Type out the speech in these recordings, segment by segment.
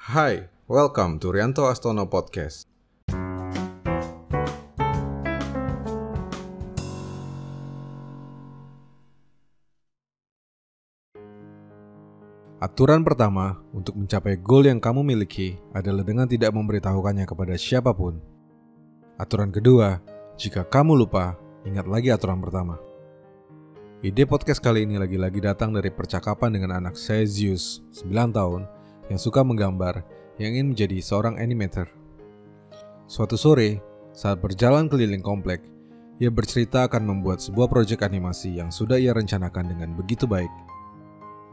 Hai, welcome to Rianto Astono Podcast. Aturan pertama untuk mencapai goal yang kamu miliki adalah dengan tidak memberitahukannya kepada siapa pun. Aturan kedua, jika kamu lupa, ingat lagi aturan pertama. Ide podcast kali ini lagi-lagi datang dari percakapan dengan anak saya Zeus, 9 tahun, yang suka menggambar, yang ingin menjadi seorang animator. Suatu sore, saat berjalan keliling komplek, ia bercerita akan membuat sebuah proyek animasi yang sudah ia rencanakan dengan begitu baik –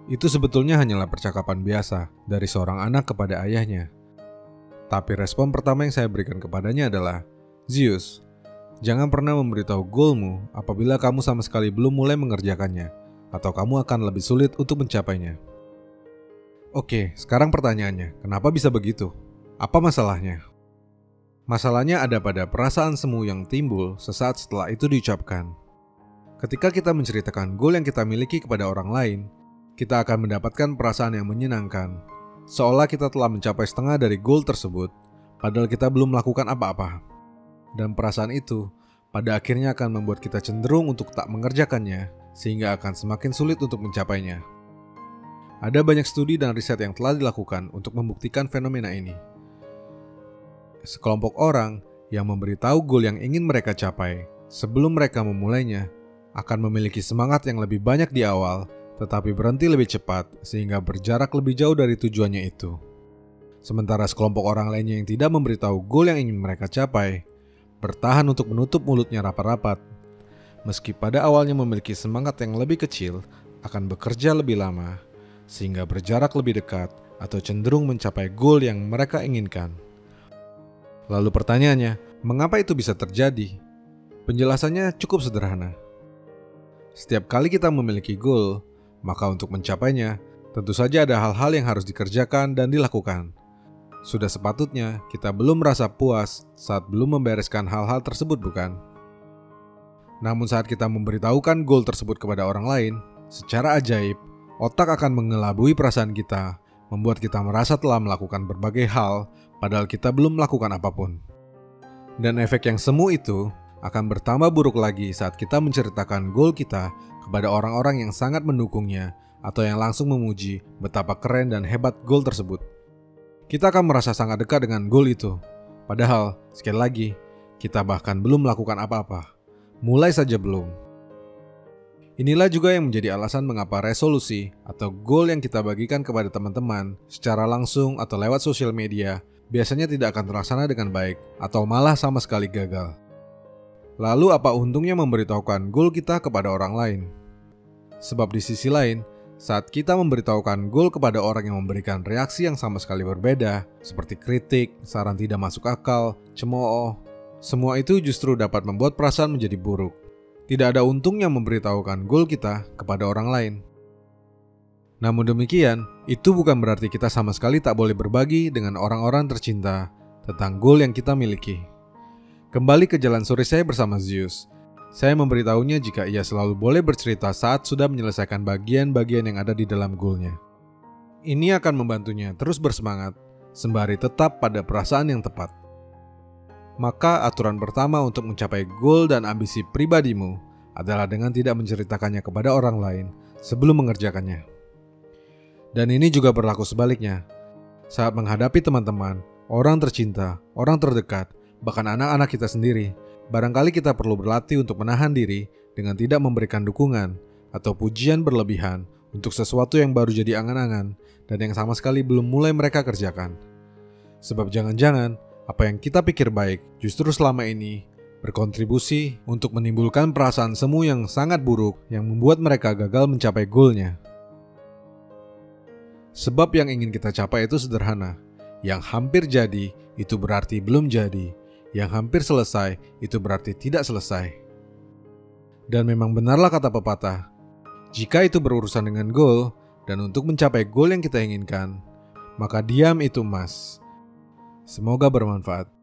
itu sebetulnya hanyalah percakapan biasa dari seorang anak kepada ayahnya. Tapi respon pertama yang saya berikan kepadanya adalah, Zeus, jangan pernah memberitahu goalmu apabila kamu sama sekali belum mulai mengerjakannya, atau kamu akan lebih sulit untuk mencapainya. Oke, sekarang pertanyaannya, kenapa bisa begitu? Apa masalahnya? Masalahnya ada pada perasaan semu yang timbul sesaat setelah itu diucapkan. Ketika kita menceritakan goal yang kita miliki kepada orang lain, kita akan mendapatkan perasaan yang menyenangkan, seolah kita telah mencapai setengah dari goal tersebut, padahal kita belum melakukan apa-apa. Dan perasaan itu pada akhirnya akan membuat kita cenderung untuk tak mengerjakannya, sehingga akan semakin sulit untuk mencapainya. Ada banyak studi dan riset yang telah dilakukan untuk membuktikan fenomena ini. Sekelompok orang yang memberitahu goal yang ingin mereka capai sebelum mereka memulainya akan memiliki semangat yang lebih banyak di awal tetapi berhenti lebih cepat sehingga berjarak lebih jauh dari tujuannya itu. Sementara sekelompok orang lainnya yang tidak memberitahu goal yang ingin mereka capai, bertahan untuk menutup mulutnya rapat-rapat. Meski pada awalnya memiliki semangat yang lebih kecil, akan bekerja lebih lama, sehingga berjarak lebih dekat atau cenderung mencapai goal yang mereka inginkan. Lalu pertanyaannya, mengapa itu bisa terjadi? Penjelasannya cukup sederhana. Setiap kali kita memiliki goal, maka untuk mencapainya, tentu saja ada hal-hal yang harus dikerjakan dan dilakukan. Sudah sepatutnya kita belum merasa puas saat belum membereskan hal-hal tersebut bukan? Namun saat kita memberitahukan goal tersebut kepada orang lain, secara ajaib, otak akan mengelabui perasaan kita, membuat kita merasa telah melakukan berbagai hal padahal kita belum melakukan apa pun. Dan efek yang semu itu akan bertambah buruk lagi saat kita menceritakan goal kita kepada orang-orang yang sangat mendukungnya atau yang langsung memuji betapa keren dan hebat gol tersebut. Kita akan merasa sangat dekat dengan gol itu. Padahal, sekali lagi, kita bahkan belum melakukan apa-apa. Mulai saja belum. Inilah juga yang menjadi alasan mengapa resolusi atau goal yang kita bagikan kepada teman-teman secara langsung atau lewat sosial media biasanya tidak akan terlaksana dengan baik atau malah sama sekali gagal. Lalu apa untungnya memberitahukan goal kita kepada orang lain? Sebab di sisi lain, saat kita memberitahukan goal kepada orang yang memberikan reaksi yang sama sekali berbeda, seperti kritik, saran tidak masuk akal, cemooh, semua itu justru dapat membuat perasaan menjadi buruk. Tidak ada untungnya memberitahukan goal kita kepada orang lain. Namun demikian, itu bukan berarti kita sama sekali tak boleh berbagi dengan orang-orang tercinta tentang goal yang kita miliki. Kembali ke jalan sore saya bersama Zeus. Saya memberitahunya jika ia selalu boleh bercerita saat sudah menyelesaikan bagian-bagian yang ada di dalam goalnya. Ini akan membantunya terus bersemangat, sembari tetap pada perasaan yang tepat. Maka aturan pertama untuk mencapai goal dan ambisi pribadimu adalah dengan tidak menceritakannya kepada orang lain sebelum mengerjakannya. Dan ini juga berlaku sebaliknya. Saat menghadapi teman-teman, orang tercinta, orang terdekat, bahkan anak-anak kita sendiri, barangkali kita perlu berlatih untuk menahan diri dengan tidak memberikan dukungan atau pujian berlebihan untuk sesuatu yang baru jadi angan-angan dan yang sama sekali belum mulai mereka kerjakan. Sebab jangan-jangan apa yang kita pikir baik justru selama ini berkontribusi untuk menimbulkan perasaan semu yang sangat buruk yang membuat mereka gagal mencapai goalnya. Sebab yang ingin kita capai itu sederhana. Yang hampir jadi itu berarti belum jadi, yang hampir selesai itu berarti tidak selesai. Dan memang benarlah kata pepatah, jika itu berurusan dengan goal dan untuk mencapai goal yang kita inginkan, maka diam itu emas. Semoga bermanfaat.